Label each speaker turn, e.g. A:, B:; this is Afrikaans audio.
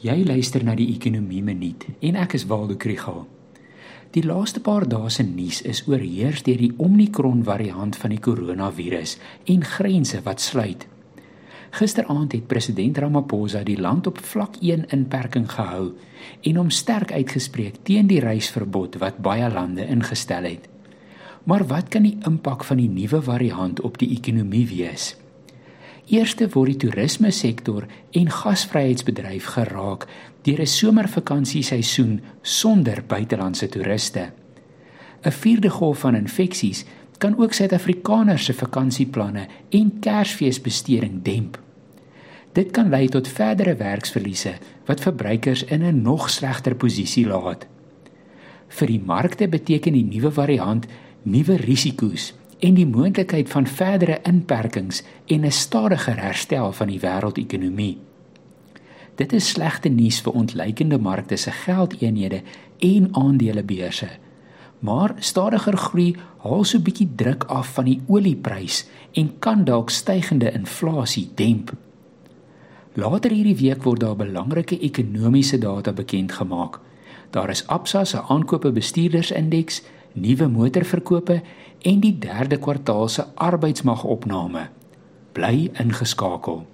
A: Jy luister na die Ekonomie Minuut en ek is Waldo Krügel. Die laaste paar dae se nuus is oorheers deur die Omicron variant van die koronavirus en grense wat sluit. Gisteraand het president Ramaphosa die land op vlak 1 inperking gehou en hom sterk uitgespreek teen die reisverbod wat baie lande ingestel het. Maar wat kan die impak van die nuwe variant op die ekonomie wees? Eerste word die toerisme sektor en gasvryheidsbedryf geraak deur 'n somervakansieseisoen sonder buitelandse toeriste. 'n Vierde golf van infeksies kan ook Suid-Afrikaners se vakansieplanne en Kersfeesbesteding demp. Dit kan lei tot verdere werksverliese wat verbruikers in 'n nog slegter posisie laat. Vir die markte beteken die nuwe variant nuwe risiko's en die moontlikheid van verdere inperkings en 'n stadiger herstel van die wêreldekonomie. Dit is slegte nuus vir ontleikende markte se geldeenhede en aandelebeurse. Maar stadiger groei haal so 'n bietjie druk af van die olieprys en kan dalk stygende inflasie demp. Later hierdie week word daar belangrike ekonomiese data bekend gemaak. Daar is Absa se aankope bestuurdersindeks nuwe motorverkope en die derde kwartaal se arbeidsmagopname. Bly ingeskakel.